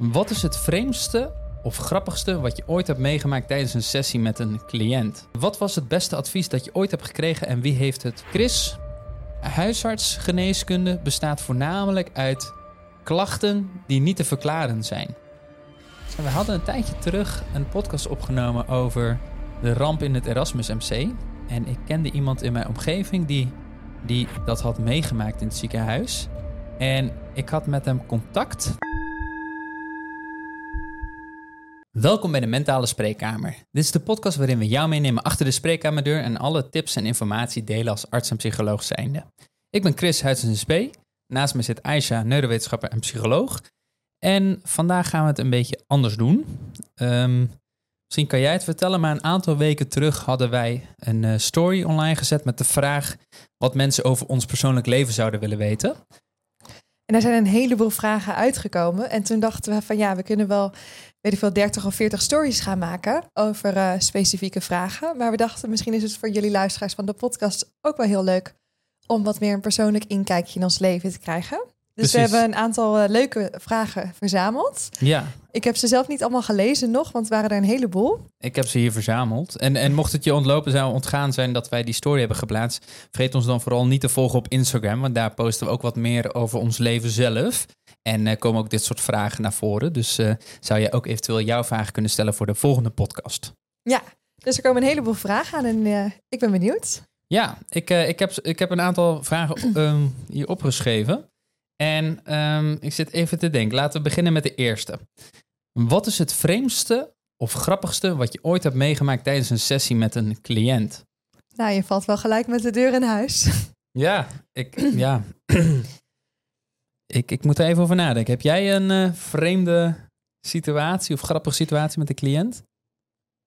Wat is het vreemdste of grappigste wat je ooit hebt meegemaakt tijdens een sessie met een cliënt? Wat was het beste advies dat je ooit hebt gekregen en wie heeft het? Chris, huisartsgeneeskunde bestaat voornamelijk uit klachten die niet te verklaren zijn. We hadden een tijdje terug een podcast opgenomen over de ramp in het Erasmus MC. En ik kende iemand in mijn omgeving die, die dat had meegemaakt in het ziekenhuis. En ik had met hem contact. Welkom bij de Mentale Spreekkamer. Dit is de podcast waarin we jou meenemen achter de spreekkamerdeur en alle tips en informatie delen als arts en psycholoog zijnde. Ik ben Chris Huidsens Spee. Naast me zit Aisha, neurowetenschapper en psycholoog. En vandaag gaan we het een beetje anders doen. Ehm, misschien kan jij het vertellen, maar een aantal weken terug hadden wij een eh, story online gezet met de vraag wat mensen over ons persoonlijk leven zouden willen weten. En er zijn een heleboel vragen uitgekomen. En toen dachten we van ja, we kunnen wel, weet ik veel, 30 of 40 stories gaan maken over uh, specifieke vragen. Maar we dachten misschien is het voor jullie luisteraars van de podcast ook wel heel leuk om wat meer een persoonlijk inkijkje in ons leven te krijgen. Dus Precies. we hebben een aantal uh, leuke vragen verzameld. Ja, Ik heb ze zelf niet allemaal gelezen nog, want het waren er een heleboel. ik heb ze hier verzameld. En, en mocht het je ontlopen zijn, ontgaan zijn dat wij die story hebben geplaatst, vergeet ons dan vooral niet te volgen op Instagram, want daar posten we ook wat meer over ons leven zelf. En uh, komen ook dit soort vragen naar voren. Dus uh, zou je ook eventueel jouw vragen kunnen stellen voor de volgende podcast. Ja, dus er komen een heleboel vragen aan en uh, ik ben benieuwd. Ja, ik, ik, heb, ik heb een aantal vragen um, hier opgeschreven. En um, ik zit even te denken. Laten we beginnen met de eerste. Wat is het vreemdste of grappigste wat je ooit hebt meegemaakt tijdens een sessie met een cliënt? Nou, je valt wel gelijk met de deur in huis. Ja, ik, ja. ik, ik moet er even over nadenken. Heb jij een uh, vreemde situatie of grappige situatie met een cliënt?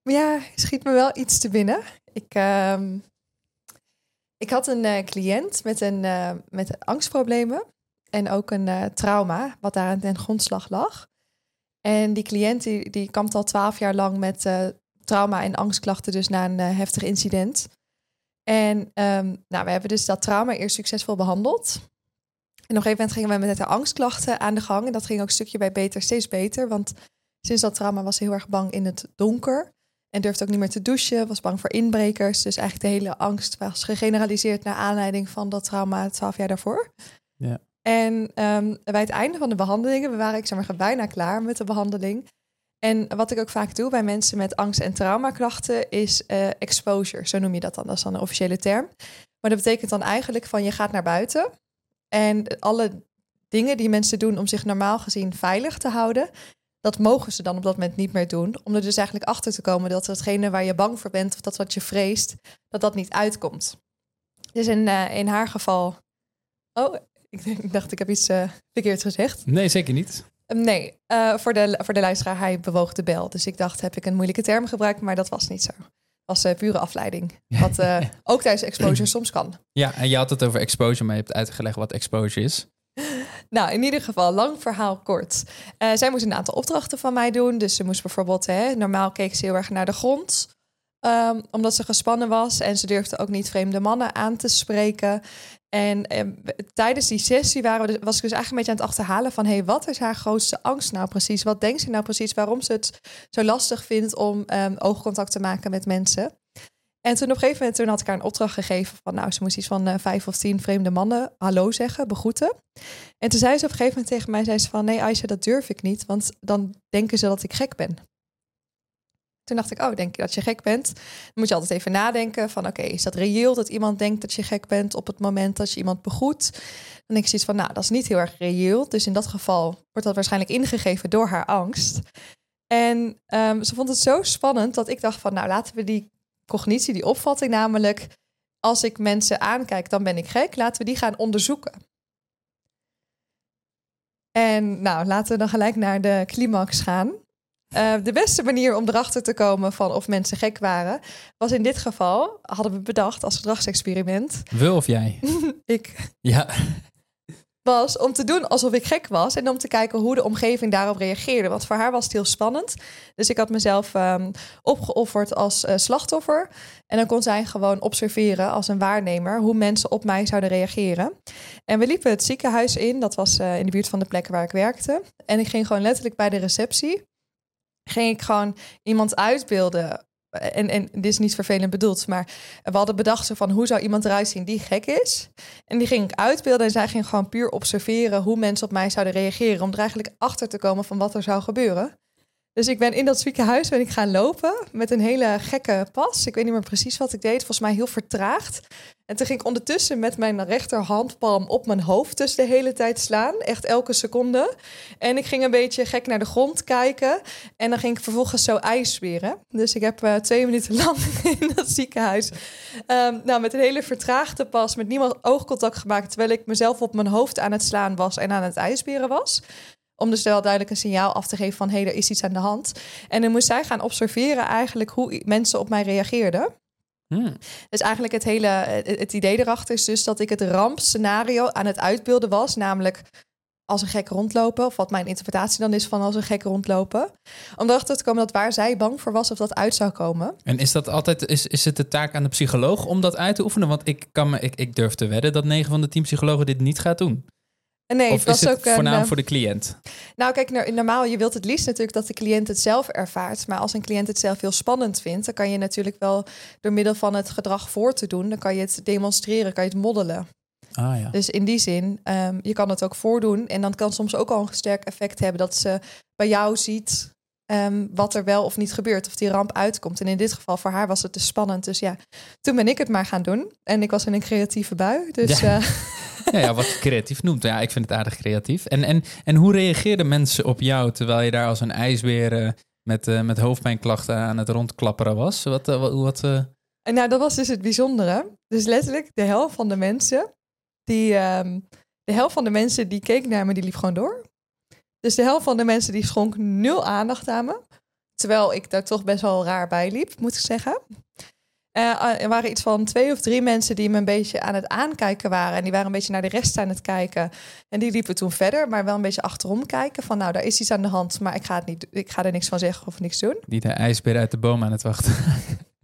Ja, schiet me wel iets te binnen. Ik, uh, ik had een uh, cliënt met, een, uh, met angstproblemen en ook een trauma, wat daar aan ten grondslag lag. En die cliënt die, die kampt al twaalf jaar lang met trauma en angstklachten, dus na een heftig incident. En um, nou, we hebben dus dat trauma eerst succesvol behandeld. En op een gegeven moment gingen we met de angstklachten aan de gang. En dat ging ook stukje bij beter, steeds beter. Want sinds dat trauma was ze heel erg bang in het donker. En durfde ook niet meer te douchen, was bang voor inbrekers. Dus eigenlijk de hele angst was gegeneraliseerd naar aanleiding van dat trauma twaalf jaar daarvoor. Ja. En um, bij het einde van de behandelingen, we waren ik zeg maar, bijna klaar met de behandeling. En wat ik ook vaak doe bij mensen met angst- en traumaklachten is uh, exposure. Zo noem je dat dan, dat is dan een officiële term. Maar dat betekent dan eigenlijk van je gaat naar buiten. En alle dingen die mensen doen om zich normaal gezien veilig te houden, dat mogen ze dan op dat moment niet meer doen. Om er dus eigenlijk achter te komen dat datgene waar je bang voor bent of dat wat je vreest, dat dat niet uitkomt. Dus in, uh, in haar geval. Oh, ik dacht, ik heb iets uh, verkeerd gezegd. Nee, zeker niet. Um, nee, uh, voor, de, voor de luisteraar, hij bewoog de bel. Dus ik dacht, heb ik een moeilijke term gebruikt, maar dat was niet zo. Was uh, pure afleiding. Wat uh, ook tijdens exposure soms kan. Ja, en je had het over exposure, maar je hebt uitgelegd wat exposure is. Nou, in ieder geval, lang verhaal kort. Uh, zij moest een aantal opdrachten van mij doen. Dus ze moest bijvoorbeeld, hè, normaal keek ze heel erg naar de grond. Um, omdat ze gespannen was en ze durfde ook niet vreemde mannen aan te spreken. En eh, tijdens die sessie waren we, was ik dus eigenlijk een beetje aan het achterhalen van... hé, hey, wat is haar grootste angst nou precies? Wat denkt ze nou precies waarom ze het zo lastig vindt om um, oogcontact te maken met mensen? En toen op een gegeven moment toen had ik haar een opdracht gegeven van... nou, ze moest iets van uh, vijf of tien vreemde mannen hallo zeggen, begroeten. En toen zei ze op een gegeven moment tegen mij, zei ze van... nee, Aisha, dat durf ik niet, want dan denken ze dat ik gek ben. Toen dacht ik, oh, denk je dat je gek bent? Dan moet je altijd even nadenken van, oké, is dat reëel dat iemand denkt dat je gek bent op het moment dat je iemand begroet? Dan denk ik zoiets van, nou, dat is niet heel erg reëel. Dus in dat geval wordt dat waarschijnlijk ingegeven door haar angst. En um, ze vond het zo spannend dat ik dacht van, nou, laten we die cognitie, die opvatting namelijk, als ik mensen aankijk, dan ben ik gek, laten we die gaan onderzoeken. En nou, laten we dan gelijk naar de climax gaan. Uh, de beste manier om erachter te komen van of mensen gek waren, was in dit geval, hadden we bedacht als gedragsexperiment. We of jij? ik. Ja. was om te doen alsof ik gek was en om te kijken hoe de omgeving daarop reageerde. Want voor haar was het heel spannend. Dus ik had mezelf um, opgeofferd als uh, slachtoffer. En dan kon zij gewoon observeren als een waarnemer hoe mensen op mij zouden reageren. En we liepen het ziekenhuis in, dat was uh, in de buurt van de plek waar ik werkte. En ik ging gewoon letterlijk bij de receptie. Ging ik gewoon iemand uitbeelden en, en dit is niet vervelend bedoeld, maar we hadden bedacht van hoe zou iemand eruit zien die gek is. En die ging ik uitbeelden en zij ging gewoon puur observeren hoe mensen op mij zouden reageren. Om er eigenlijk achter te komen van wat er zou gebeuren. Dus ik ben in dat ziekenhuis ben ik gaan lopen met een hele gekke pas. Ik weet niet meer precies wat ik deed. Volgens mij heel vertraagd. En toen ging ik ondertussen met mijn rechterhandpalm op mijn hoofd dus de hele tijd slaan. Echt elke seconde. En ik ging een beetje gek naar de grond kijken. En dan ging ik vervolgens zo ijsberen. Dus ik heb uh, twee minuten lang in dat ziekenhuis... Um, nou, met een hele vertraagde pas, met niemand oogcontact gemaakt... terwijl ik mezelf op mijn hoofd aan het slaan was en aan het ijsberen was. Om dus wel duidelijk een signaal af te geven van... hé, hey, er is iets aan de hand. En dan moest zij gaan observeren eigenlijk hoe mensen op mij reageerden. Hmm. Dus eigenlijk het hele het idee erachter is dus dat ik het rampscenario aan het uitbeelden was, namelijk als een gek rondlopen, of wat mijn interpretatie dan is van als een gek rondlopen. Om erachter te komen dat waar zij bang voor was of dat uit zou komen. En is dat altijd, is, is het de taak aan de psycholoog om dat uit te oefenen? Want ik, kan me, ik, ik durf te wedden dat 9 van de 10 psychologen dit niet gaat doen. Nee, of het is het ook voornamelijk een, voor de cliënt? Nou, kijk, normaal, je wilt het liefst natuurlijk dat de cliënt het zelf ervaart. Maar als een cliënt het zelf heel spannend vindt, dan kan je natuurlijk wel door middel van het gedrag voor te doen, dan kan je het demonstreren, kan je het moddelen. Ah, ja. Dus in die zin, um, je kan het ook voordoen. En dan kan soms ook al een sterk effect hebben dat ze bij jou ziet um, wat er wel of niet gebeurt, of die ramp uitkomt. En in dit geval voor haar was het dus spannend. Dus ja, toen ben ik het maar gaan doen. En ik was in een creatieve bui. Dus ja. Uh, ja, ja, wat je creatief noemt. Ja, ik vind het aardig creatief. En, en, en hoe reageerden mensen op jou terwijl je daar als een ijsbeer uh, met, uh, met hoofdpijnklachten aan het rondklapperen was? Wat, wat, wat En nou, dat was dus het bijzondere. Dus letterlijk de helft van de mensen, die, um, de helft van de mensen die keek naar me, die liep gewoon door. Dus de helft van de mensen die schonk nul aandacht aan me. Terwijl ik daar toch best wel raar bij liep, moet ik zeggen. Uh, er waren iets van twee of drie mensen die me een beetje aan het aankijken waren. En die waren een beetje naar de rest aan het kijken. En die liepen toen verder, maar wel een beetje achterom kijken. Van nou, daar is iets aan de hand, maar ik ga, het niet, ik ga er niks van zeggen of niks doen. Niet de ijsbeer uit de boom aan het wachten.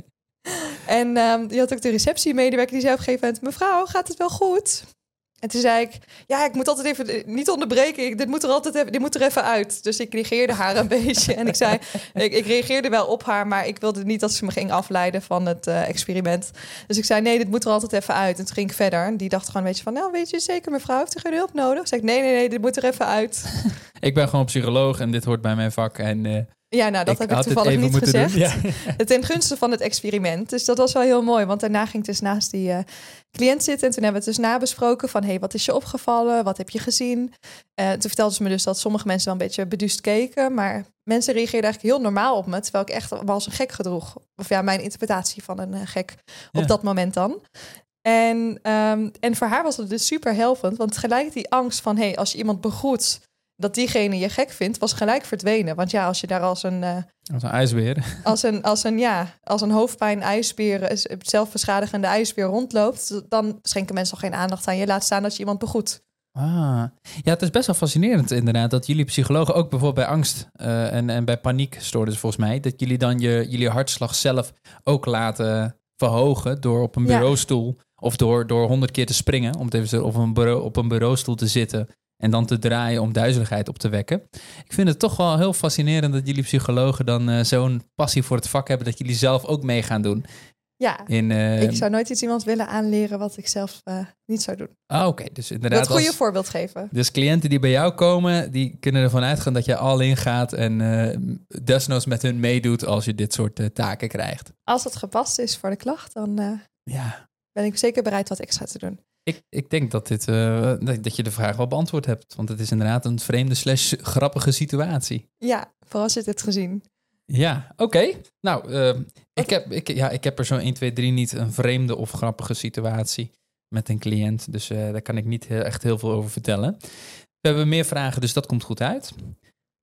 en um, die had ook de receptiemedewerker die zei op een gegeven moment... mevrouw, gaat het wel goed? En toen zei ik, ja, ik moet altijd even niet onderbreken. dit moet er altijd even, dit moet er even uit. Dus ik reageerde haar een beetje. En ik zei, ik, ik, reageerde wel op haar, maar ik wilde niet dat ze me ging afleiden van het uh, experiment. Dus ik zei, nee, dit moet er altijd even uit. En toen ging ik verder. En die dacht gewoon een beetje van, nou, weet je zeker, mevrouw, heeft u geen hulp nodig? Zeg ik, nee, nee, nee, dit moet er even uit. ik ben gewoon psycholoog en dit hoort bij mijn vak. En uh, ja, nou, dat ik heb ik toevallig niet gezegd. Ja. Ten gunste van het experiment. Dus dat was wel heel mooi. Want daarna ging ik dus naast die uh, cliënt zitten. En toen hebben we het dus nabesproken van... hey, wat is je opgevallen? Wat heb je gezien? Uh, toen vertelden ze me dus dat sommige mensen wel een beetje beduust keken. Maar mensen reageerden eigenlijk heel normaal op me. Terwijl ik echt wel als een gek gedroeg. Of ja, mijn interpretatie van een uh, gek op Ja. dat moment dan. En, um, en voor haar was het dus super helpend. Want gelijk die angst van... hey, als je iemand begroet dat diegene je gek vindt, was gelijk verdwenen. Want ja, als je daar als een, uh, als een ijsbeer, als een, als een, ja, als een hoofdpijn ijsbeer, zelfbeschadigende ijsbeer rondloopt, dan schenken mensen al geen aandacht aan je. Laat staan dat je iemand begroet. Ah, ja, het is best wel fascinerend inderdaad dat jullie psychologen ook bijvoorbeeld bij angst uh, en, en bij paniek stoorden ze volgens mij, dat jullie dan je, jullie hartslag zelf ook laten verhogen door op een bureaustoel ja. of door, door honderd keer te springen, om het even op een, bureau, op een bureaustoel te zitten en dan te draaien om duizeligheid op te wekken. Ik vind het toch wel heel fascinerend dat jullie psychologen dan uh, zo'n passie voor het vak hebben dat jullie zelf ook mee gaan doen. Ja, In, uh, ik zou nooit iets iemand willen aanleren wat ik zelf uh, niet zou doen. Ah, oké. Okay. Dus inderdaad. Dat goede als, voorbeeld geven. Dus cliënten die bij jou komen, die kunnen ervan uitgaan dat je al in gaat en uh, desnoods met hun meedoet als je dit soort taken krijgt. Als het gepast is voor de klacht, dan ja. ben ik zeker bereid wat extra te doen. Ik, ik denk dat, dit, uh, dat je de vraag wel beantwoord hebt. Want het is inderdaad een vreemde slash grappige situatie. Ja, vooral als je het hebt gezien. Ja, oké. Okay. Nou, uh, ik, heb, ik, ja, ik heb er zo 1, 2, 3 niet een vreemde of grappige situatie met een cliënt. Dus uh, daar kan ik niet heel, echt heel veel over vertellen. We hebben meer vragen, dus dat komt goed uit.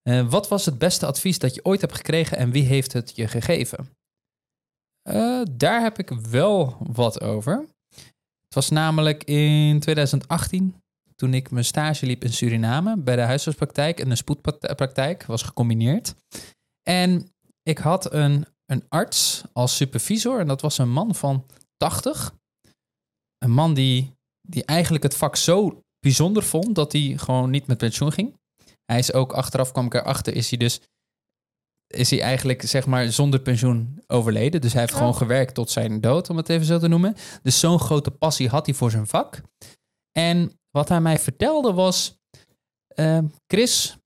Uh, wat was het beste advies dat je ooit hebt gekregen en wie heeft het je gegeven? daar heb ik wel wat over. Was namelijk in 2018. toen ik mijn stage liep in Suriname bij de huisartspraktijk en de spoedpraktijk, was gecombineerd. En ik had een, een arts als supervisor en dat was een man van 80. Een man die, die eigenlijk het vak zo bijzonder vond dat hij gewoon niet met pensioen ging. Hij is ook achteraf kwam ik erachter, is hij dus is hij eigenlijk zeg maar zonder pensioen overleden. Dus hij heeft gewoon gewerkt tot zijn dood, om het even zo te noemen. Dus zo'n grote passie had hij voor zijn vak. En wat hij mij vertelde was, uh, Chris,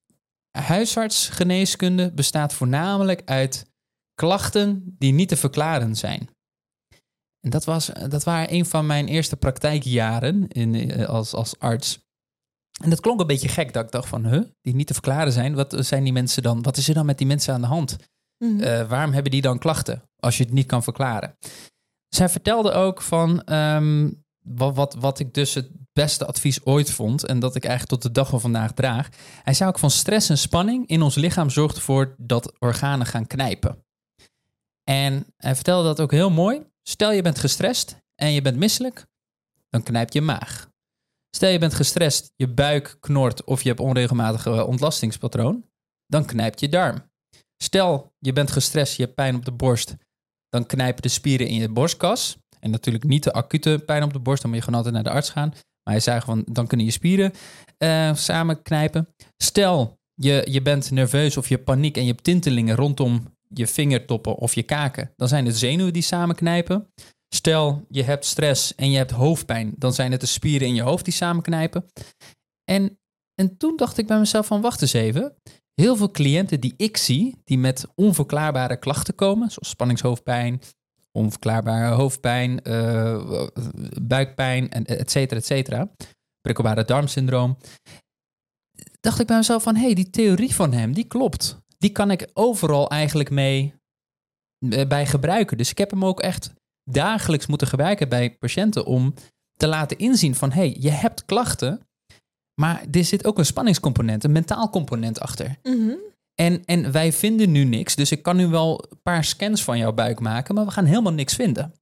huisartsgeneeskunde bestaat voornamelijk uit klachten die niet te verklaren zijn. En dat, was, dat waren een van mijn eerste praktijkjaren in, eh, als, als arts. En dat klonk een beetje gek, dat ik dacht van, huh, die niet te verklaren zijn. Wat zijn die mensen dan? Wat is er dan met die mensen aan de hand? Mhm. Eh, waarom hebben die dan klachten als je het niet kan verklaren? Zij vertelde ook van ehm, wat, wat, wat ik dus het beste advies ooit vond en dat ik eigenlijk tot de dag van vandaag draag. Hij zei ook van stress en spanning in ons lichaam zorgt ervoor dat organen gaan knijpen. En hij vertelde dat ook heel mooi. Stel je bent gestrest en je bent misselijk, dan knijpt je maag. Stel je bent gestrest, je buik knort of je hebt onregelmatige ontlastingspatroon, dan knijpt je darm. Stel je bent gestrest, je hebt pijn op de borst, dan knijpen de spieren in je borstkas. En natuurlijk niet de acute pijn op de borst, dan moet je gewoon altijd naar de arts gaan. Maar hij zei van, dan kunnen je spieren uh, samen knijpen. Stel je, je bent nerveus of je paniek en je hebt tintelingen rondom je vingertoppen of je kaken, dan zijn het zenuwen die samen knijpen. Stel, je hebt stress en je hebt hoofdpijn, dan zijn het de spieren in je hoofd die samenknijpen. En, en toen dacht ik bij mezelf van, wacht eens even. Heel veel cliënten die ik zie, die met onverklaarbare klachten komen, zoals spanningshoofdpijn, onverklaarbare hoofdpijn, uh, buikpijn, et cetera, et cetera, prikkelbare darmsyndroom, dacht ik bij mezelf van, hé, hey, die theorie van hem, die klopt. Die kan ik overal eigenlijk mee eh, bij gebruiken. Dus ik heb hem ook echt dagelijks moeten gebruiken bij patiënten om te laten inzien van hé, hey, je hebt klachten, maar er zit ook een spanningscomponent, een mentaal component achter. Mhm. en, en wij vinden nu niks, dus ik kan nu wel een paar scans van jouw buik maken, maar we gaan helemaal niks vinden.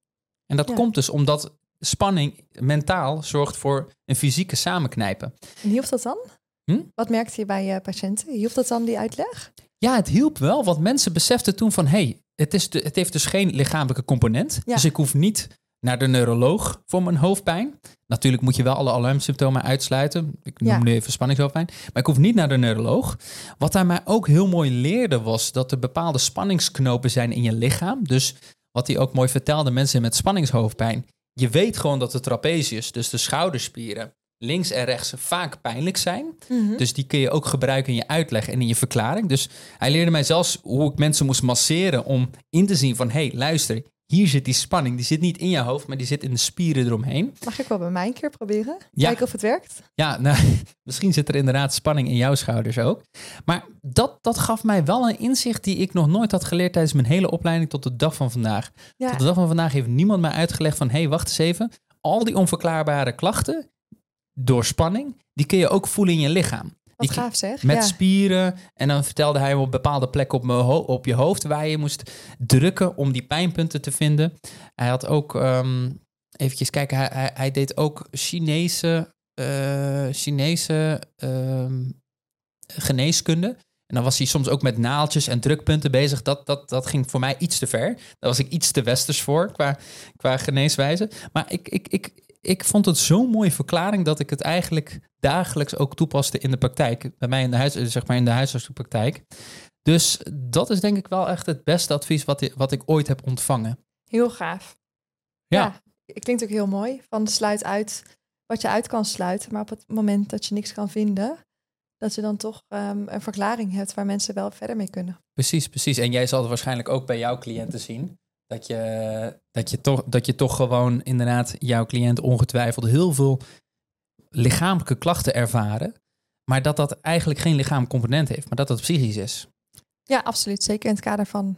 En dat komt dus omdat spanning mentaal zorgt voor een fysieke samenknijpen. En hielp dat dan? Hm? Wat merkte je bij je patiënten? Hielp dat dan, die uitleg? Ja, het hielp wel, want mensen beseften toen van... hé, hey, het, is het heeft dus geen lichamelijke component. Dus ik hoef niet naar de neuroloog voor mijn hoofdpijn. Natuurlijk moet je wel alle alarmsymptomen uitsluiten. Ik noem nu even spanningshoofdpijn. Maar ik hoef niet naar de neuroloog. Wat hij mij ook heel mooi leerde was dat er bepaalde spanningsknopen zijn in je lichaam. Dus wat hij ook mooi vertelde, mensen met spanningshoofdpijn. Je weet gewoon dat de trapezius, dus de schouderspieren, links en rechts vaak pijnlijk zijn. Mhm. Dus die kun je ook gebruiken in je uitleg en in je verklaring. Dus hij leerde mij zelfs hoe ik mensen moest masseren om in te zien van... hé, hey, luister, hier zit die spanning. Die zit niet in je hoofd, maar die zit in de spieren eromheen. Mag ik wel bij mij een keer proberen? Ja. Kijken of het werkt? Ja, nou, misschien zit er inderdaad spanning in jouw schouders ook. Maar dat, dat gaf mij wel een inzicht die ik nog nooit had geleerd tijdens mijn hele opleiding tot de dag van vandaag. Tot de dag van vandaag heeft niemand mij uitgelegd van... hé, hey, wacht eens even. Al die onverklaarbare klachten, door spanning, die kun je ook voelen in je lichaam. Wat gaaf zeg. Met spieren. En dan vertelde hij op bepaalde plekken op, op je hoofd waar je moest drukken om die pijnpunten te vinden. Hij had ook, um, eventjes kijken, hij, hij, deed ook Chinese, uh, Chinese ehm, geneeskunde. En dan was hij soms ook met naaltjes en drukpunten bezig. Dat, dat, dat ging voor mij iets te ver. Daar was ik iets te westers voor qua, qua geneeswijze. Maar ik, ik, ik, ik vond het zo'n mooie verklaring dat ik het eigenlijk dagelijks ook toepaste in de praktijk. Bij mij in de, huis, zeg maar in de huisartsenpraktijk. Dus dat is denk ik wel echt het beste advies wat, wat ik ooit heb ontvangen. Heel gaaf. Ja. ja. Het klinkt ook heel mooi. Van sluit uit wat je uit kan sluiten. Maar op het moment dat je niks kan vinden, dat je dan toch um, een verklaring hebt waar mensen wel verder mee kunnen. Precies, precies. En jij zal het waarschijnlijk ook bij jouw cliënten zien. Dat je, dat, je toch, dat je toch gewoon inderdaad jouw cliënt ongetwijfeld heel veel lichamelijke klachten ervaren. Maar dat dat eigenlijk geen lichaamcomponent heeft, maar dat dat psychisch is. Ja, absoluut. Zeker in het kader van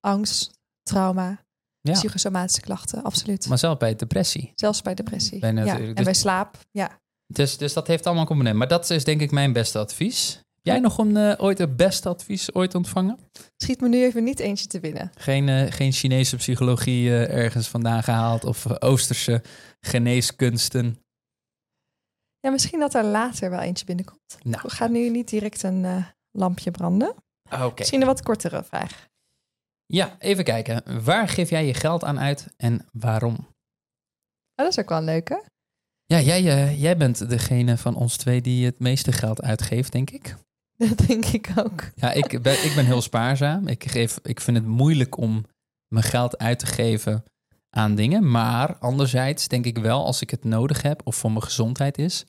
angst, trauma, psychosomatische klachten, absoluut. Maar zelfs bij depressie. Zelfs bij depressie. ja. En dus bij slaap, ja. Dus, dus dat heeft allemaal component. Maar dat is denk ik mijn beste advies. Jij nog een, uh, ooit het beste advies ooit ontvangen? Schiet me nu even niet eentje te binnen. Geen, uh, geen Chinese psychologie uh, ergens vandaan gehaald of Oosterse geneeskunsten? Ja, misschien dat er later wel eentje binnenkomt. Nou, We gaan nu niet direct een eh, lampje branden. oké. Misschien een wat kortere vraag. Ja, even kijken. Waar geef jij je geld aan uit en waarom? Oh, dat is ook wel een leuke. Ja, jij, eh, jij bent degene van ons twee die het meeste geld uitgeeft, denk ik. Dat denk ik ook. Ja, ik ben, ik ben heel spaarzaam. Ik, geef, ik vind het moeilijk om mijn geld uit te geven aan dingen. Maar anderzijds denk ik wel, als ik het nodig heb of voor mijn gezondheid is...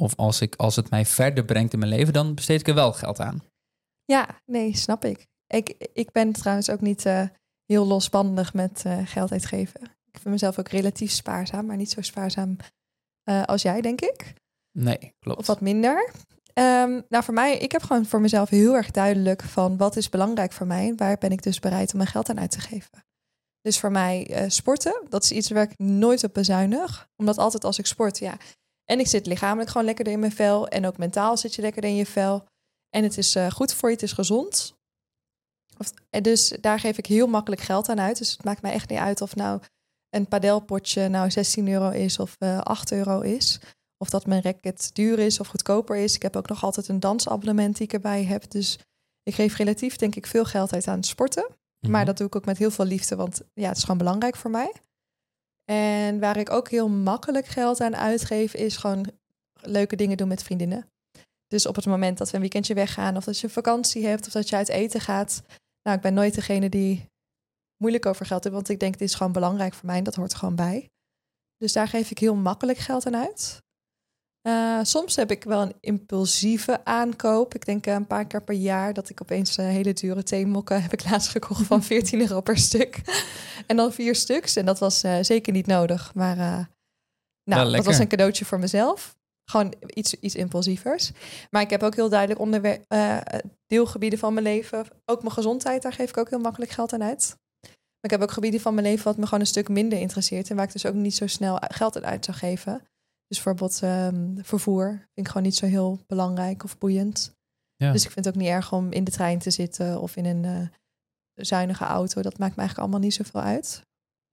of als, ik, als het mij verder brengt in mijn leven, dan besteed ik er wel geld aan. Ja, nee, snap ik. Ik, ik ben trouwens ook niet eh, heel losbandig met eh, geld uitgeven. Ik vind mezelf ook relatief spaarzaam, maar niet zo spaarzaam eh, als jij, denk ik. Nee, klopt. Of wat minder. Ehm, nou, voor mij, ik heb gewoon voor mezelf heel erg duidelijk van wat is belangrijk voor mij waar ben ik dus bereid om mijn geld aan uit te geven. Dus voor mij eh, sporten, dat is iets waar ik nooit op bezuinig. Omdat altijd als ik sport, ja. En ik zit lichamelijk gewoon lekkerder in mijn vel. En ook mentaal zit je lekkerder in je vel. En het is eh, goed voor je, het is gezond. En dus daar geef ik heel makkelijk geld aan uit. Dus het maakt mij echt niet uit of nou een padelpotje nou 16 euro is of eh 8 euro is. Of dat mijn racket duur is of goedkoper is. Ik heb ook nog altijd een dansabonnement die ik erbij heb. Dus ik geef relatief denk ik veel geld uit aan het sporten. Maar Mhm. dat doe ik ook met heel veel liefde, want ja, het is gewoon belangrijk voor mij. En waar ik ook heel makkelijk geld aan uitgeef, is gewoon leuke dingen doen met vriendinnen. Dus op het moment dat we een weekendje weggaan, of dat je vakantie hebt, of dat je uit eten gaat. Nou, ik ben nooit degene die moeilijk over geld heeft, want ik denk, dit is gewoon belangrijk voor mij en dat hoort gewoon bij. Dus daar geef ik heel makkelijk geld aan uit. Eh, soms heb ik wel een impulsieve aankoop. Ik denk eh, een paar keer per jaar dat ik opeens eh, hele dure theemokken heb ik laatst gekocht van 14 euro per stuk. en dan vier stuks. En dat was zeker niet nodig. Maar nou, dat was een cadeautje voor mezelf. Gewoon iets, iets impulsievers. Maar ik heb ook heel duidelijk deelgebieden van mijn leven. Ook mijn gezondheid, daar geef ik ook heel makkelijk geld aan uit. Maar ik heb ook gebieden van mijn leven wat me gewoon een stuk minder interesseert. En waar ik dus ook niet zo snel geld aan uit zou geven. Dus bijvoorbeeld ehm, vervoer vind ik gewoon niet zo heel belangrijk of boeiend. Ja. Dus ik vind het ook niet erg om in de trein te zitten of in een eh, zuinige auto. Dat maakt me eigenlijk allemaal niet zoveel uit.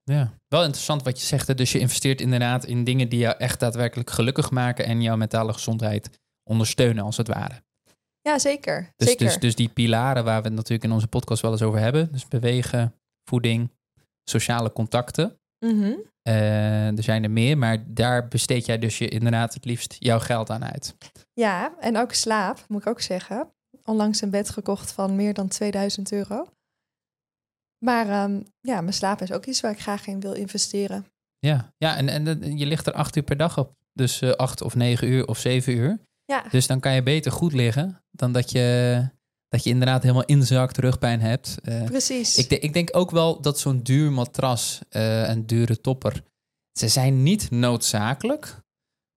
Ja, wel interessant wat je zegt. Hè? Dus je investeert inderdaad in dingen die jou echt daadwerkelijk gelukkig maken en jouw mentale gezondheid ondersteunen, als het ware. Ja, zeker. Dus, zeker. dus, dus die pilaren waar we het natuurlijk in onze podcast wel eens over hebben. Dus bewegen, voeding, sociale contacten. Mhm. Eh, er zijn er meer, maar daar besteed jij dus je inderdaad het liefst jouw geld aan uit. Ja, en ook slaap, moet ik ook zeggen. Onlangs een bed gekocht van meer dan 2000 euro. Maar ehm, ja, mijn slaap is ook iets waar ik graag in wil investeren. Ja, ja en, en je ligt er acht uur per dag op. Dus eh, acht of negen uur of zeven uur. Ja, Dus dan kan je beter goed liggen dan dat je, dat je inderdaad helemaal inzakt, rugpijn hebt. Eh, precies. ik, de- ik denk ook wel dat zo'n duur matras eh en dure topper, ze zijn niet noodzakelijk.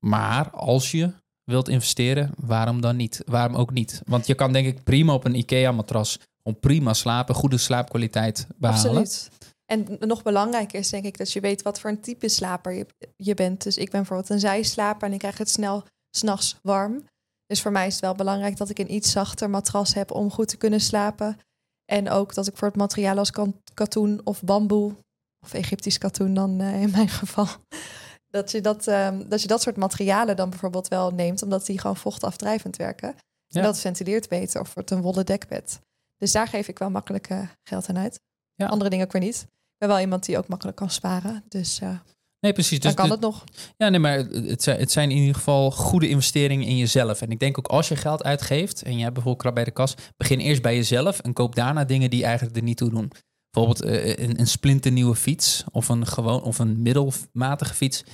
Maar als je wilt investeren, waarom dan niet? Waarom ook niet? Want je kan denk ik prima op een IKEA-matras om prima slapen, goede slaapkwaliteit behalen. Absoluut. En nog belangrijker is denk ik dat je weet wat voor een type slaper je, je bent. Dus ik ben bijvoorbeeld een zijslaper en ik krijg het snel s'nachts warm. Dus voor mij is het wel belangrijk dat ik een iets zachter matras heb om goed te kunnen slapen. En ook dat ik voor het materiaal als katoen of bamboe, of Egyptisch katoen dan eh, in mijn geval, dat je dat, ehm, dat je dat soort materialen dan bijvoorbeeld wel neemt, omdat die gewoon vochtafdrijvend werken. Ja. En dat ventileert beter of wordt een wollen dekbed. Dus daar geef ik wel makkelijk eh, geld aan uit. Ja. Andere dingen ook weer niet. Ik ben wel iemand die ook makkelijk kan sparen. Dus eh Nee, precies. dan Dus kan de- het nog. Ja, nee, maar het zijn, het zijn in ieder geval goede investeringen in jezelf. En ik denk ook als je geld uitgeeft en je hebt bijvoorbeeld krab bij de kas, begin eerst bij jezelf en koop daarna dingen die eigenlijk er niet toe doen. Bijvoorbeeld eh, een, een splinternieuwe fiets of een, gewoon, of een middelmatige fiets.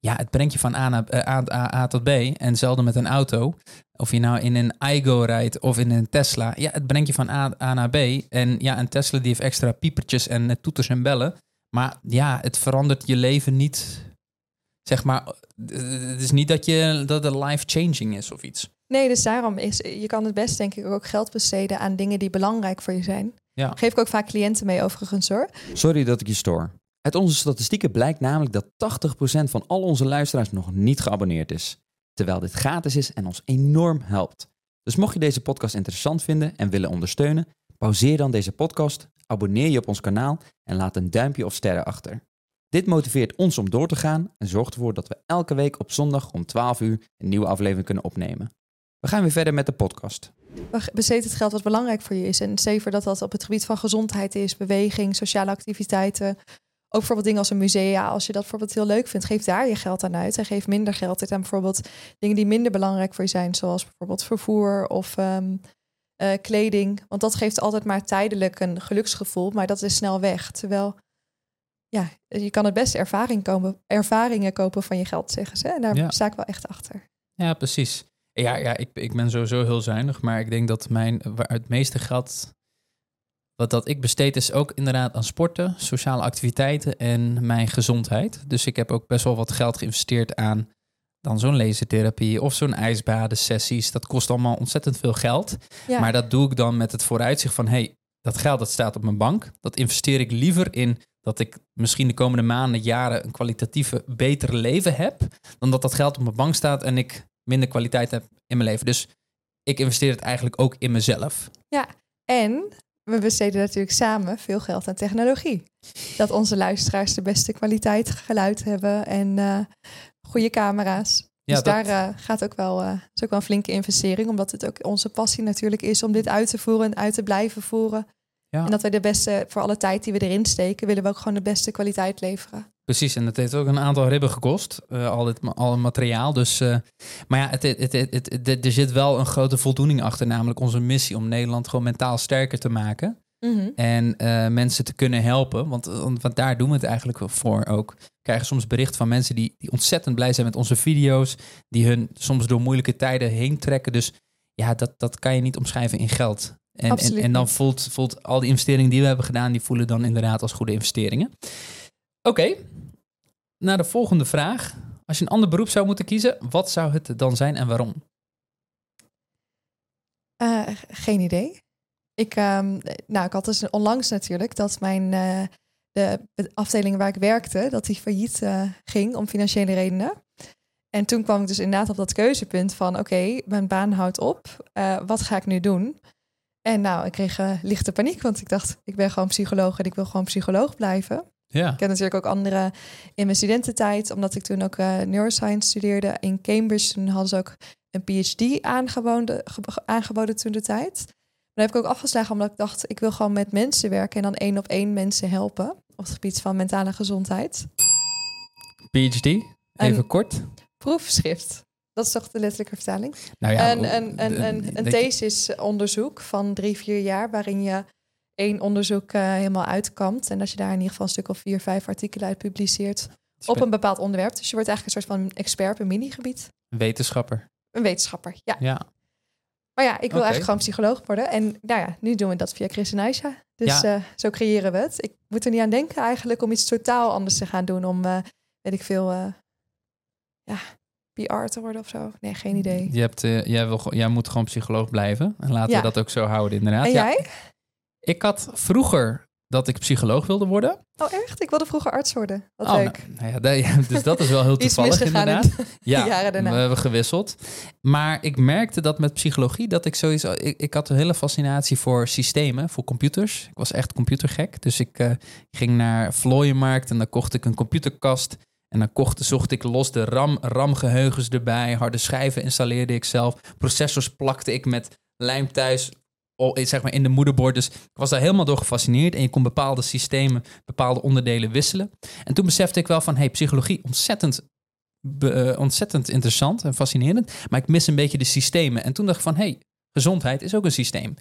Ja, het brengt je van A, naar, eh, A, A, A tot B. En zelden met een auto. Of je nou in een Igo rijdt of in een Tesla. Ja, het brengt je van A, A naar B. En ja, een Tesla die heeft extra piepertjes en eh, toeters en bellen. Maar ja, het verandert je leven niet zeg maar, het is niet dat, je, dat het life-changing is of iets. Nee, dus daarom is je kan het best denk ik ook geld besteden aan dingen die belangrijk voor je zijn. Ja. Geef ik ook vaak cliënten mee overigens hoor. Sorry dat ik je stoor. Uit onze statistieken blijkt namelijk dat 80% van al onze luisteraars nog niet geabonneerd is. Terwijl dit gratis is en ons enorm helpt. Dus mocht je deze podcast interessant vinden en willen ondersteunen, pauzeer dan deze podcast, abonneer je op ons kanaal en laat een duimpje of sterren achter. Dit motiveert ons om door te gaan en zorgt ervoor dat we elke week op zondag om 12 uur een nieuwe aflevering kunnen opnemen. We gaan weer verder met de podcast. Besteed het geld wat belangrijk voor je is. En zeker dat dat op het gebied van gezondheid is, beweging, sociale activiteiten. Ook bijvoorbeeld dingen als een musea. Als je dat bijvoorbeeld heel leuk vindt, geef daar je geld aan uit. En geef minder geld uit aan bijvoorbeeld dingen die minder belangrijk voor je zijn. Zoals bijvoorbeeld vervoer of ehm, eh, kleding. Want dat geeft altijd maar tijdelijk een geluksgevoel. Maar dat is snel weg. Terwijl ja, je kan het beste ervaring komen, ervaringen kopen van je geld, zeggen ze. En daar Ja. sta ik wel echt achter. Ja, precies. Ja, ja ik, ik ben sowieso heel zuinig, maar ik denk dat mijn, waar het meeste geld wat dat ik besteed is ook inderdaad aan sporten, sociale activiteiten en mijn gezondheid. Dus ik heb ook best wel wat geld geïnvesteerd aan dan zo'n lasertherapie of zo'n ijsbaden-sessies. Dat kost allemaal ontzettend veel geld. Ja, Maar dat doe ik dan met het vooruitzicht van... hey, dat geld dat staat op mijn bank. Dat investeer ik liever in dat ik misschien de komende maanden, jaren... een kwalitatieve, beter leven heb... dan dat dat geld op mijn bank staat en ik minder kwaliteit heb in mijn leven. Dus ik investeer het eigenlijk ook in mezelf. En we besteden natuurlijk samen veel geld aan technologie. Dat onze luisteraars de beste kwaliteit geluid hebben en eh, goede camera's. Ja, dus dat- daar eh, gaat ook wel, eh, is ook wel een flinke investering, omdat het ook onze passie natuurlijk is om dit uit te voeren en uit te blijven voeren. Ja. En dat we de beste, voor alle tijd die we erin steken, willen we ook gewoon de beste kwaliteit leveren. Precies, en het heeft ook een aantal ribben gekost, eh, al, dit, al het materiaal. Dus, maar ja, het, het- het- er zit wel een grote voldoening achter, namelijk onze missie om Nederland gewoon mentaal sterker te maken. En eh, mensen te kunnen helpen, want, want, want daar doen we het eigenlijk voor ook. We krijgen soms bericht van mensen die, die ontzettend blij zijn met onze video's, die hun soms door moeilijke tijden heen trekken. Dus ja, dat, dat kan je niet omschrijven in geld. En, en, Absoluut en dan voelt, voelt al die investeringen die we hebben gedaan, die voelen dan inderdaad als goede investeringen. Oké, naar de volgende vraag. Als je een ander beroep zou moeten kiezen, wat zou het dan zijn en waarom? Eh, geen idee. Ik, ehm, nou, ik had dus onlangs natuurlijk dat mijn eh, de afdeling waar ik werkte, dat die failliet eh, ging om financiële redenen. En toen kwam ik dus inderdaad op dat keuzepunt van oké, mijn baan houdt op. Eh, wat ga ik nu doen? En nou, ik kreeg lichte paniek, want ik dacht, ik ben gewoon psycholoog en ik wil gewoon psycholoog blijven. Ja, Ik heb natuurlijk ook andere in mijn studententijd, omdat ik toen ook neuroscience studeerde in Cambridge. Toen hadden ze ook een PhD aangeboden, ge- aangeboden toen de tijd. Maar dat heb ik ook afgeslagen omdat ik dacht, ik wil gewoon met mensen werken en dan één op één mensen helpen op het gebied van mentale gezondheid. PhD, even En- kort. Proefschrift, dat is toch de letterlijke vertaling? Nou ja, een een, een, een, een thesisonderzoek van drie, vier jaar, waarin je één onderzoek eh, helemaal uitkampt. En dat je daar in ieder geval een stuk of vier, vijf artikelen uit publiceert op een bepaald onderwerp. Dus je wordt eigenlijk een soort van expert op een minigebied. wetenschapper. Een wetenschapper, ja. Ja, Maar ja, ik wil eigenlijk gewoon psycholoog worden. En nou ja, nu doen we dat via Chris en Aisha. Dus Ja. eh, zo creëren we het. Ik moet er niet aan denken eigenlijk om iets totaal anders te gaan doen. Om, eh, weet ik veel, eh, ja, PR te worden of zo. Nee, geen idee. Je hebt, jij, wil, jij moet gewoon psycholoog blijven. En laten Ja. we dat ook zo houden, inderdaad. En Ja, jij? ik had vroeger dat ik psycholoog wilde worden. Oh echt? Ik wilde vroeger arts worden. Wat Oh, leuk. nou, nou ja, dus dat is wel heel toevallig in inderdaad. Ja, de jaren daarna. we hebben gewisseld. Maar ik merkte dat met psychologie dat ik sowieso... Ik, ik had een hele fascinatie voor systemen, voor computers. Ik was echt computergek. Dus ik eh, ging naar Vlooienmarkt en dan kocht ik een computerkast. En dan kocht, zocht ik los de RAM, RAM-geheugens erbij. Harde schijven installeerde ik zelf. Processors plakte ik met lijm thuis zeg maar in de moederbord. Dus ik was daar helemaal door gefascineerd. En je kon bepaalde systemen, bepaalde onderdelen wisselen. En toen besefte ik wel van, hey, psychologie, ontzettend, eh, ontzettend interessant en fascinerend. Maar ik mis een beetje de systemen. En toen dacht ik van, hey, gezondheid is ook een systeem.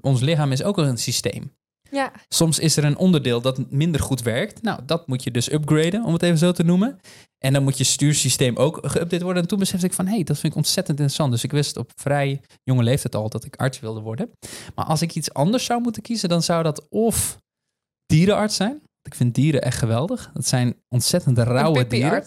Ons lichaam is ook een systeem. Ja, Soms is er een onderdeel dat minder goed werkt. Nou, dat moet je dus upgraden, om het even zo te noemen. En dan moet je stuursysteem ook geüpdate worden. En toen besefte ik van, hé, hey, dat vind ik ontzettend interessant. Dus ik wist op vrij jonge leeftijd al dat ik arts wilde worden. Maar als ik iets anders zou moeten kiezen, dan zou dat of dierenarts zijn. Ik vind dieren echt geweldig. Dat zijn ontzettend rauwe dieren.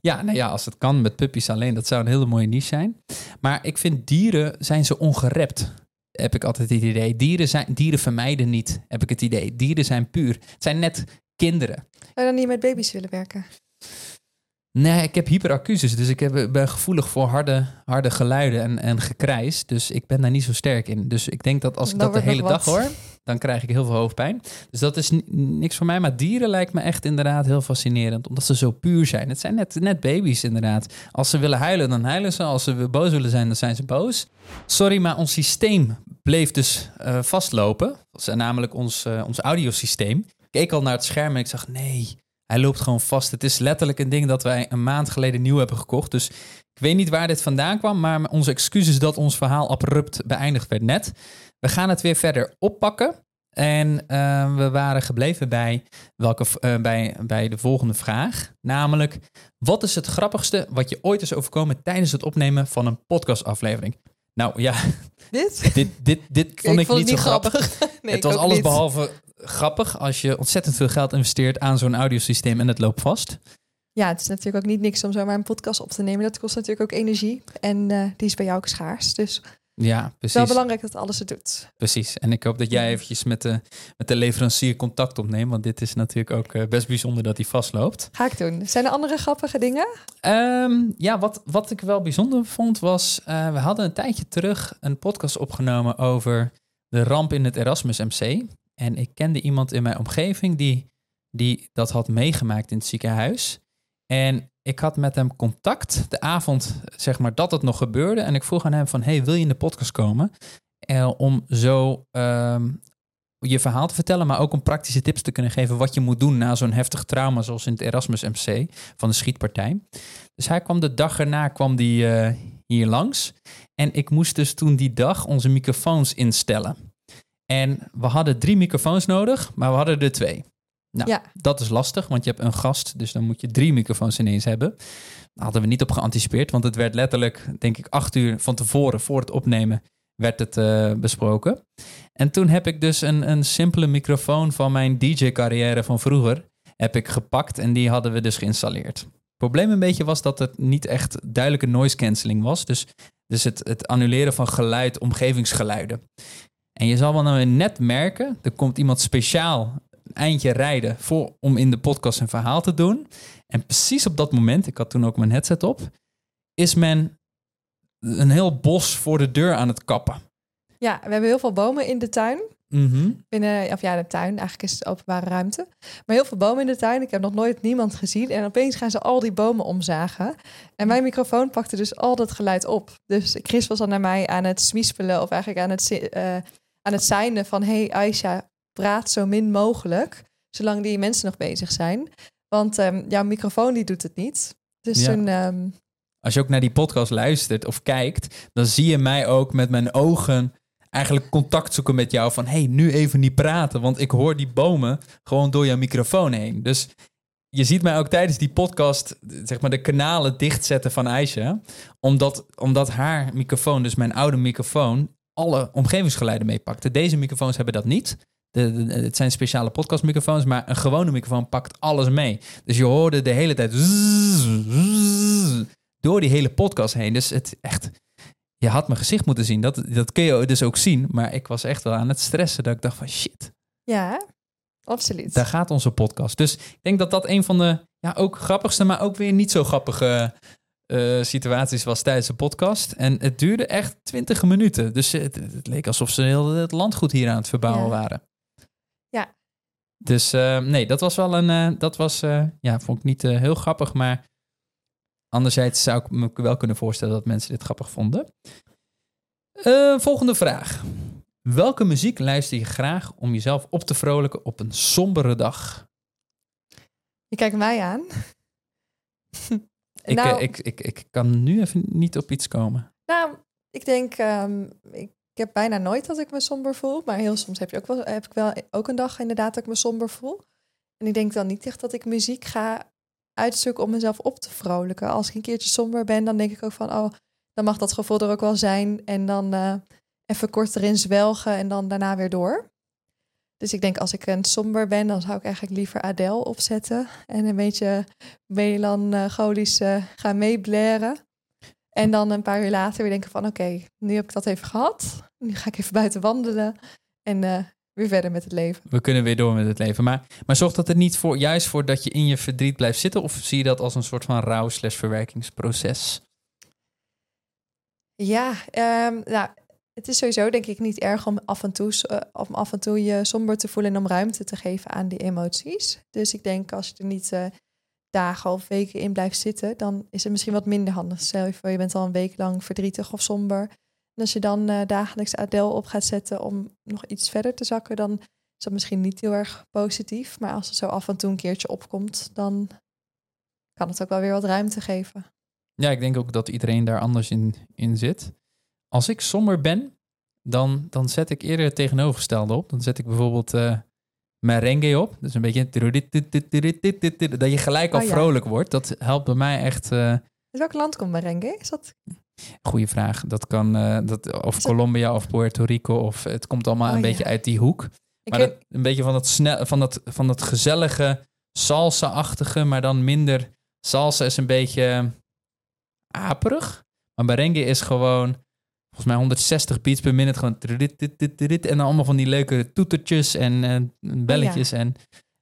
Ja, nou ja, als het kan met puppies alleen, dat zou een hele mooie niche zijn. Maar ik vind dieren zijn zo ongerept. Heb ik altijd het idee. Dieren, zijn, dieren vermijden niet, heb ik het idee. Dieren zijn puur. Het zijn net kinderen. Zou je dan niet met baby's willen werken? Nee, ik heb hyperacusis, dus ik heb, ben gevoelig voor harde, harde geluiden en, en gekrijs. Dus ik ben daar niet zo sterk in. Dus ik denk dat als ik Dat dat de hele dag hoor, dan krijg ik heel veel hoofdpijn. Dus dat is ni- niks voor mij. Maar dieren lijkt me echt inderdaad heel fascinerend. Omdat ze zo puur zijn. Het zijn net, net baby's inderdaad. Als ze willen huilen, dan huilen ze. Als ze boos willen zijn, dan zijn ze boos. Sorry, maar ons systeem bleef dus eh, vastlopen. Dat is namelijk ons, eh, ons audiosysteem. Ik keek al naar het scherm en ik zag, nee, hij loopt gewoon vast. Het is letterlijk een ding dat wij een maand geleden nieuw hebben gekocht. Dus ik weet niet waar dit vandaan kwam, maar onze excuses dat ons verhaal abrupt beëindigd werd net. We gaan het weer verder oppakken. En eh, we waren gebleven bij, welke, eh, bij, bij de volgende vraag. Namelijk, wat is het grappigste wat je ooit is overkomen tijdens het opnemen van een podcastaflevering? Nou ja, Dit? dit, dit, dit vond ik, vond niet zo grappig. nee, het was alles niet. behalve grappig als je ontzettend veel geld investeert aan zo'n audiosysteem en het loopt vast. Ja, het is natuurlijk ook niet niks om zomaar een podcast op te nemen. Dat kost natuurlijk ook energie. En eh, die is bij jou ook schaars. Dus het Ja, is wel precies. belangrijk dat alles het doet. precies. En ik hoop dat jij eventjes met de, met de leverancier contact opneemt, want dit is natuurlijk ook eh, best bijzonder dat hij vastloopt. Ga ik doen. Zijn er andere grappige dingen? Ehm, ja, wat, wat ik wel bijzonder vond was, eh, we hadden een tijdje terug een podcast opgenomen over de ramp in het Erasmus MC. En ik kende iemand in mijn omgeving die, die dat had meegemaakt in het ziekenhuis. En ik had met hem contact de avond, zeg maar, dat het nog gebeurde. En ik vroeg aan hem van, hey, wil je in de podcast komen? Eh, om zo ehm, je verhaal te vertellen, maar ook om praktische tips te kunnen geven wat je moet doen na zo'n heftig trauma zoals in het Erasmus MC van de schietpartij. Dus hij kwam de dag erna kwam die, eh, hier langs. En ik moest dus toen die dag onze microfoons instellen. En we hadden drie microfoons nodig, maar we hadden er twee. Nou, Ja. dat is lastig, want je hebt een gast, dus dan moet je drie microfoons ineens hebben. Daar hadden we niet op geanticipeerd, want het werd letterlijk, denk ik, acht uur van tevoren voor het opnemen werd het eh, besproken. En toen heb ik dus een, een simpele microfoon van mijn DJ-carrière van vroeger heb ik gepakt en die hadden we dus geïnstalleerd. Het probleem een beetje was dat het niet echt duidelijke noise cancelling was. Dus, dus het, het annuleren van geluid, omgevingsgeluiden. En je zal wel nou net merken, er komt iemand speciaal een eindje rijden voor, om in de podcast een verhaal te doen. En precies op dat moment, ik had toen ook mijn headset op, is men een heel bos voor de deur aan het kappen. Ja, we hebben heel veel bomen in de tuin. Mhm. Binnen, of ja, de tuin. Eigenlijk is het openbare ruimte. Maar heel veel bomen in de tuin. Ik heb nog nooit niemand gezien. En opeens gaan ze al die bomen omzagen. En mijn microfoon pakte dus al dat geluid op. Dus Chris was dan naar mij aan het smispelen. Of eigenlijk aan het, eh, aan het seinen van... Hey Aisha, praat zo min mogelijk. Zolang die mensen nog bezig zijn. Want ehm, jouw microfoon die doet het niet. Dus Ja. toen... ehm, Als je ook naar die podcast luistert of kijkt, dan zie je mij ook met mijn ogen eigenlijk contact zoeken met jou van hey, nu even niet praten, want ik hoor die bomen gewoon door jouw microfoon heen. Dus je ziet mij ook tijdens die podcast zeg maar de kanalen dichtzetten van Aisha, omdat, omdat haar microfoon, dus mijn oude microfoon, alle omgevingsgeluiden meepakte. Deze microfoons hebben dat niet. De, de- het zijn speciale podcastmicrofoons, maar een gewone microfoon pakt alles mee. Dus je hoorde de hele tijd zzz, zzz, door die hele podcast heen. Dus het echt, je had mijn gezicht moeten zien. Dat, dat kun je dus ook zien. Maar ik was echt wel aan het stressen dat ik dacht van shit, ja, absoluut. daar gaat onze podcast. Dus ik denk dat dat een van de ja, ook grappigste, maar ook weer niet zo grappige eh, situaties was tijdens de podcast. En het duurde echt 20 minuten. Dus het, het leek alsof ze heel het landgoed hier aan het verbouwen Ja. waren. Ja. Dus eh, nee, dat was wel een. eh, dat was, ja, vond ik niet heel grappig. Maar anderzijds zou ik me wel kunnen voorstellen dat mensen dit grappig vonden. Volgende vraag. Welke muziek luister je graag om jezelf op te vrolijken op een sombere dag? Je kijkt mij aan. Ik, Nou- eh, ik, ik, ik kan nu even niet op iets komen. Nou, ik denk, ehm, ik, ik heb bijna nooit dat ik me somber voel. Maar heel soms heb, je ook wel, heb ik wel ook een dag inderdaad dat ik me somber voel. En ik denk dan niet echt dat ik muziek ga uitzoeken om mezelf op te vrolijken. Als ik een keertje somber ben, dan denk ik ook van, oh, dan mag dat gevoel er ook wel zijn. En dan eh, even kort erin zwelgen en dan daarna weer door. Dus ik denk, als ik een somber ben, dan zou ik eigenlijk liever Adele opzetten. En een beetje melancholisch eh, gaan meeblaren. En dan een paar uur later weer denken van... oké, nu heb ik dat even gehad. Nu ga ik even buiten wandelen. En eh, weer verder met het leven. We kunnen weer door met het leven. Maar, maar zorgt dat er niet voor, juist voor dat je in je verdriet blijft zitten? Of zie je dat als een soort van rouw slash verwerkingsproces? Ja, ehm, nou, het is sowieso denk ik niet erg om af en toe, eh, om af en toe je somber te voelen en om ruimte te geven aan die emoties. Dus ik denk als je er niet eh, dagen of weken in blijft zitten, dan is het misschien wat minder handig. Stel je voor, je bent al een week lang verdrietig of somber. En als je dan uh, dagelijks Adele op gaat zetten om nog iets verder te zakken, dan is dat misschien niet heel erg positief. Maar als het zo af en toe een keertje opkomt, dan kan het ook wel weer wat ruimte geven. Ja, ik denk ook dat iedereen daar anders in, in zit. Als ik somber ben, dan, dan zet ik eerder het tegenovergestelde op. Dan zet ik bijvoorbeeld uh, merengue op. Dus een beetje... Dat je gelijk al Oh ja. vrolijk wordt. Dat helpt bij mij echt... eh, Uit welk land komt merengue? Is dat... Goeie vraag. Dat kan eh, dat, of Colombia of Puerto Rico of het komt allemaal Oh, een ja. beetje uit die hoek. Maar dat, een beetje van dat, snel, van, dat, van dat gezellige salsa-achtige, maar dan minder. Salsa is een beetje eh, aperig. Maar merengue is gewoon volgens mij 160 beats per minute. Gewoon tridit, dit, dit, dit, dit. en dan allemaal van die leuke toetertjes en eh, belletjes. En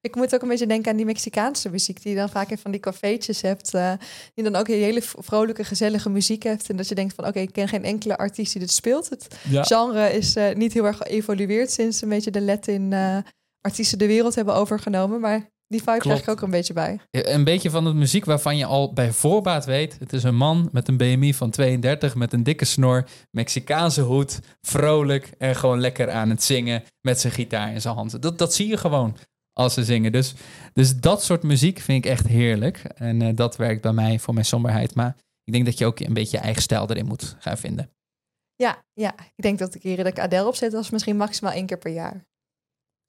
Ik moet ook een beetje denken aan die Mexicaanse muziek die je dan vaak in van die cafeetjes hebt. eh, die dan ook een hele vrolijke, gezellige muziek heeft. En dat je denkt van oké, ik ken geen enkele artiest die dit speelt. Het ja. genre is eh, niet heel erg geëvolueerd sinds een beetje de Latin eh, artiesten de wereld hebben overgenomen. Maar die vibe krijg ik Klopt. ook een beetje bij. Een beetje van de muziek waarvan je al bij voorbaat weet. Het is een man met een BMI van 32, met een dikke snor, Mexicaanse hoed, vrolijk en gewoon lekker aan het zingen met zijn gitaar in zijn hand. Dat, dat zie je gewoon als ze zingen. Dus, dus dat soort muziek vind ik echt heerlijk. En eh, dat werkt bij mij voor mijn somberheid. Maar ik denk dat je ook een beetje je eigen stijl erin moet gaan vinden. Ja, ja, ik denk dat de keren dat ik Adele opzet, was misschien maximaal één keer per jaar.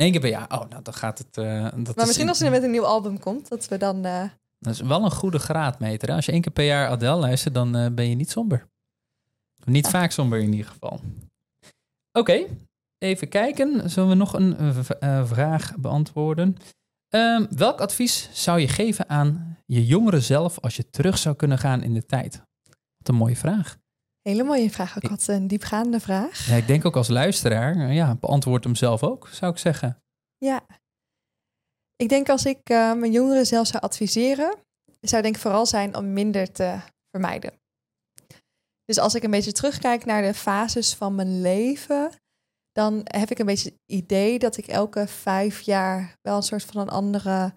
Eén keer per jaar. Oh, nou, dan gaat het. eh, dat Maar is- misschien als ze met een nieuw album komt, dat we dan... eh, Dat is wel een goede graadmeter. hè. Als je één keer per jaar Adele luistert, dan eh, ben je niet somber. Niet vaak somber in ieder geval. Oké, even kijken. Zullen we nog een vraag beantwoorden? Ehm, welk advies zou je geven aan je jongere zelf als je terug zou kunnen gaan in de tijd? Wat een mooie vraag. Hele mooie vraag, ook wat een diepgaande vraag. Ja, ik denk ook als luisteraar, eh, ja, beantwoord hem zelf ook, zou ik zeggen. Ja. Ik denk als ik eh, mijn jongeren zelf zou adviseren, zou denk ik vooral zijn om minder te vermijden. Dus als ik een beetje terugkijk naar de fases van mijn leven, dan heb ik een beetje het idee dat ik elke vijf jaar wel een soort van een andere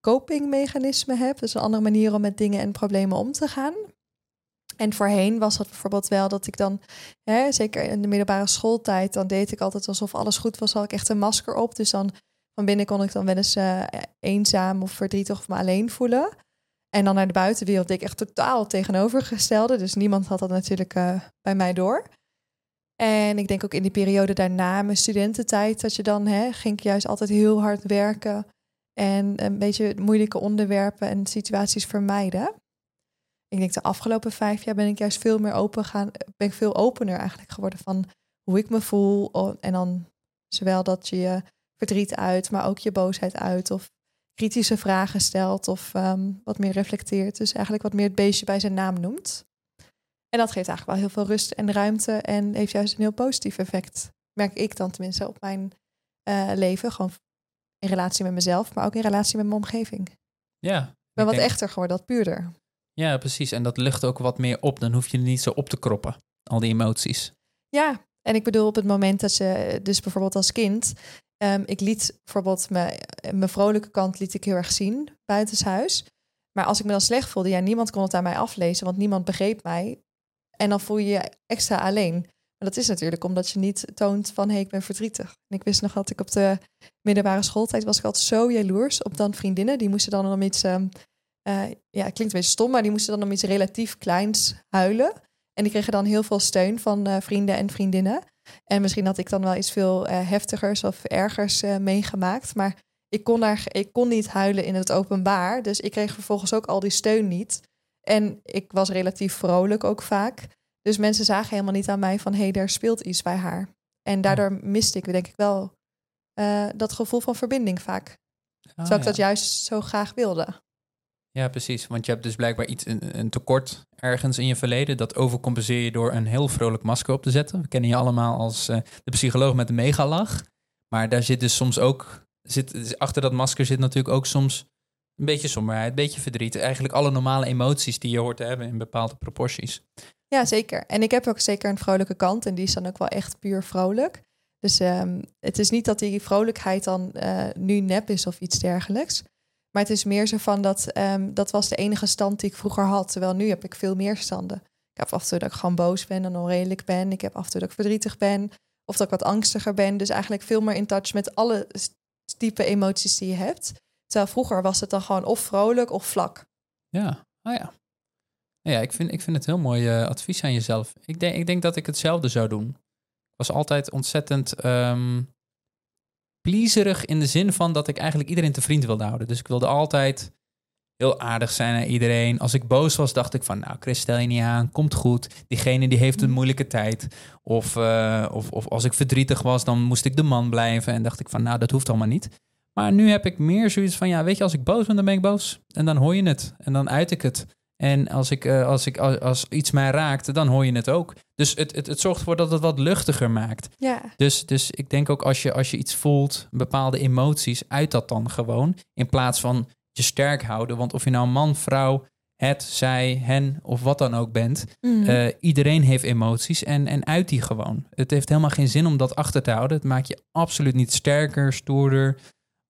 copingmechanisme heb. Dus een andere manier om met dingen en problemen om te gaan. En voorheen was dat bijvoorbeeld wel dat ik dan, hè, zeker in de middelbare schooltijd, dan deed ik altijd alsof alles goed was, had ik echt een masker op. Dus dan van binnen kon ik dan wel eens eh, eenzaam of verdrietig of me alleen voelen. En dan naar de buitenwereld deed ik echt totaal tegenovergestelde. Dus niemand had dat natuurlijk eh, bij mij door. En ik denk ook in die periode daarna, mijn studententijd, dat je dan hè, ging ik juist altijd heel hard werken en een beetje moeilijke onderwerpen en situaties vermijden. Ik denk de afgelopen vijf jaar ben ik juist veel meer open gaan, ben ik veel opener eigenlijk geworden van hoe ik me voel. O- En dan zowel dat je je verdriet uit, maar ook je boosheid uit of kritische vragen stelt of ehm, wat meer reflecteert. Dus eigenlijk wat meer het beestje bij zijn naam noemt. En dat geeft eigenlijk wel heel veel rust en ruimte en heeft juist een heel positief effect. Merk ik dan tenminste op mijn eh, leven, gewoon in relatie met mezelf, maar ook in relatie met mijn omgeving. Ik Ja, ben ik wat denk- echter geworden, wat puurder. Ja, precies. En dat lucht ook wat meer op. Dan hoef je niet zo op te kroppen. Al die emoties. Ja, en ik bedoel op het moment dat je, dus bijvoorbeeld als kind, ehm, ik liet bijvoorbeeld mijn, mijn vrolijke kant liet ik heel erg zien buitenshuis. Maar als ik me dan slecht voelde, ja, niemand kon het aan mij aflezen, want niemand begreep mij. En dan voel je je extra alleen. Maar dat is natuurlijk omdat je niet toont van, hé, hey, ik ben verdrietig. En ik wist nog dat ik op de middelbare schooltijd was ik altijd zo jaloers op dan vriendinnen. Die moesten dan om iets, ehm, eh, ja, het klinkt een beetje stom, maar die moesten dan om iets relatief kleins huilen. En die kregen dan heel veel steun van eh, vrienden en vriendinnen. En misschien had ik dan wel iets veel eh, heftigers of ergers meegemaakt. Maar ik kon, daar, ik kon niet huilen in het openbaar. Dus ik kreeg vervolgens ook al die steun niet. En ik was relatief vrolijk ook vaak. Dus mensen zagen helemaal niet aan mij van... hé, hey, daar speelt iets bij haar. En daardoor miste ik denk ik wel dat gevoel van verbinding vaak. Terwijl ik ja. dat juist zo graag wilde. Ja, precies. Want je hebt dus blijkbaar iets, een, een tekort ergens in je verleden. Dat overcompenseer je door een heel vrolijk masker op te zetten. We kennen je allemaal als eh, de psycholoog met de megalach. Maar daar zit dus soms ook... Zit, achter dat masker zit natuurlijk ook soms een beetje somberheid, een beetje verdriet. Eigenlijk alle normale emoties die je hoort te hebben in bepaalde proporties. Ja, zeker. En ik heb ook zeker een vrolijke kant en die is dan ook wel echt puur vrolijk. Dus ehm, het is niet dat die vrolijkheid dan eh, nu nep is of iets dergelijks. Maar het is meer zo van dat ehm, dat was de enige stand die ik vroeger had. Terwijl nu heb ik veel meer standen. Ik heb af en toe dat ik gewoon boos ben en onredelijk ben. Ik heb af en toe dat ik verdrietig ben. Of dat ik wat angstiger ben. Dus eigenlijk veel meer in touch met alle type emoties die je hebt. Terwijl vroeger was het dan gewoon of vrolijk of vlak. Ja, oh ja. Ja, ik vind, ik vind het heel mooi uh, advies aan jezelf. Ik denk, ik denk dat ik hetzelfde zou doen. Ik was altijd ontzettend um, pleaserig in de zin van dat ik eigenlijk iedereen te vriend wilde houden. Dus ik wilde altijd heel aardig zijn naar iedereen. Als ik boos was, dacht ik van, nou, Chris, stel je niet aan, komt goed. Diegene die heeft een mm. moeilijke tijd. Of, uh, of, of als ik verdrietig was, dan moest ik de man blijven. En dacht ik van, nou, dat hoeft allemaal niet. Maar nu heb ik meer zoiets van, ja, weet je, als ik boos ben, dan ben ik boos. En dan hoor je het. En dan uit ik het. En als, ik, uh, als, ik, als, als, iets mij raakt, dan hoor je het ook. Dus het, het, het zorgt ervoor dat het wat luchtiger maakt. Ja. Dus, dus ik denk ook als je, als je iets voelt, bepaalde emoties, uit dat dan gewoon. In plaats van je sterk houden. Want of je nou man, vrouw, het, zij, hen of wat dan ook bent. Mm. Uh, iedereen heeft emoties en, en uit die gewoon. Het heeft helemaal geen zin om dat achter te houden. Het maakt je absoluut niet sterker, stoerder,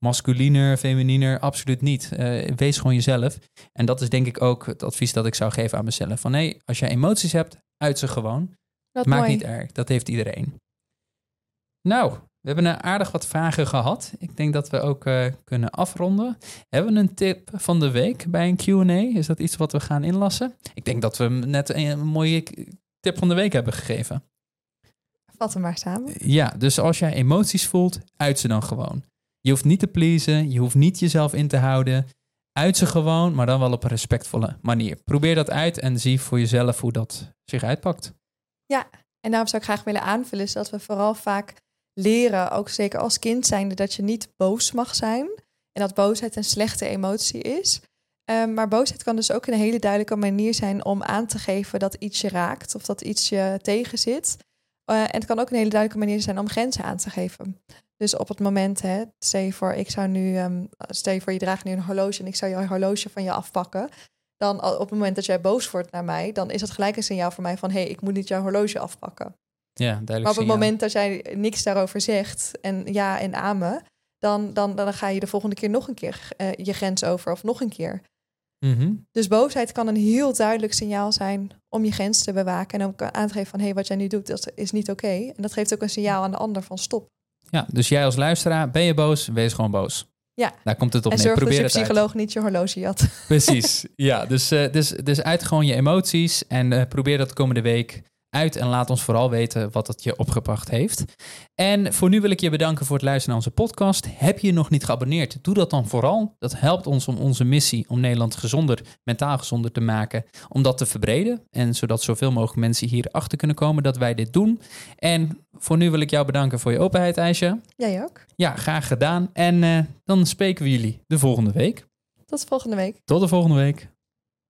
masculiner, femininer, absoluut niet. Uh, wees gewoon jezelf. En dat is denk ik ook het advies dat ik zou geven aan mezelf. Van nee, als je emoties hebt, uit ze gewoon. Dat Maakt niet erg, dat heeft iedereen. Nou, we hebben een aardig wat vragen gehad. Ik denk dat we ook uh, kunnen afronden. Hebben we een tip van de week bij een Q&A? Is dat iets wat we gaan inlassen? Ik denk dat we net een mooie tip van de week hebben gegeven. Vat hem maar samen. Ja, dus als jij emoties voelt, uit ze dan gewoon. Je hoeft niet te pleasen, je hoeft niet jezelf in te houden. Uit ze gewoon, maar dan wel op een respectvolle manier. Probeer dat uit en zie voor jezelf hoe dat zich uitpakt. Ja, en daarom zou ik graag willen aanvullen, is dat we vooral vaak leren, ook zeker als kind zijnde, dat je niet boos mag zijn. En dat boosheid een slechte emotie is. Um, maar boosheid kan dus ook een hele duidelijke manier zijn om aan te geven dat iets je raakt of dat iets je tegenzit. Uh, en het kan ook een hele duidelijke manier zijn om grenzen aan te geven. Dus op het moment, hè, stel je voor, ik zou nu, um, stel je voor, je draagt nu een horloge en ik zou jouw horloge van je afpakken. Dan op het moment dat jij boos wordt naar mij, dan is dat gelijk een signaal voor mij van hé, hey, ik moet niet jouw horloge afpakken. Ja, duidelijk. Maar op het moment dat jij niks daarover zegt en ja en amen, dan, dan, dan ga je de volgende keer nog een keer uh, je grens over of nog een keer. Mm -hmm. Dus boosheid kan een heel duidelijk signaal zijn om je grens te bewaken en ook aan te geven van hé, hey, wat jij nu doet, dat is niet oké. Okay. En dat geeft ook een signaal aan de ander van stop. Ja, dus jij als luisteraar, ben je boos? Wees gewoon boos. Ja. Daar komt het op en neer. Probeer dat je psycholoog niet je horloge had. Precies. Ja, dus, uh, dus, dus uit gewoon je emoties en uh, probeer dat de komende week uit en laat ons vooral weten wat het je opgebracht heeft. En voor nu wil ik je bedanken voor het luisteren naar onze podcast. Heb je je nog niet geabonneerd? Doe dat dan vooral. Dat helpt ons om onze missie om Nederland gezonder, mentaal gezonder te maken, om dat te verbreden. En zodat zoveel mogelijk mensen hierachter kunnen komen dat wij dit doen. En voor nu wil ik jou bedanken voor je openheid, IJsje. Jij ook. Ja, graag gedaan. En uh, dan spreken we jullie de volgende week. Tot de volgende week. Tot de volgende week.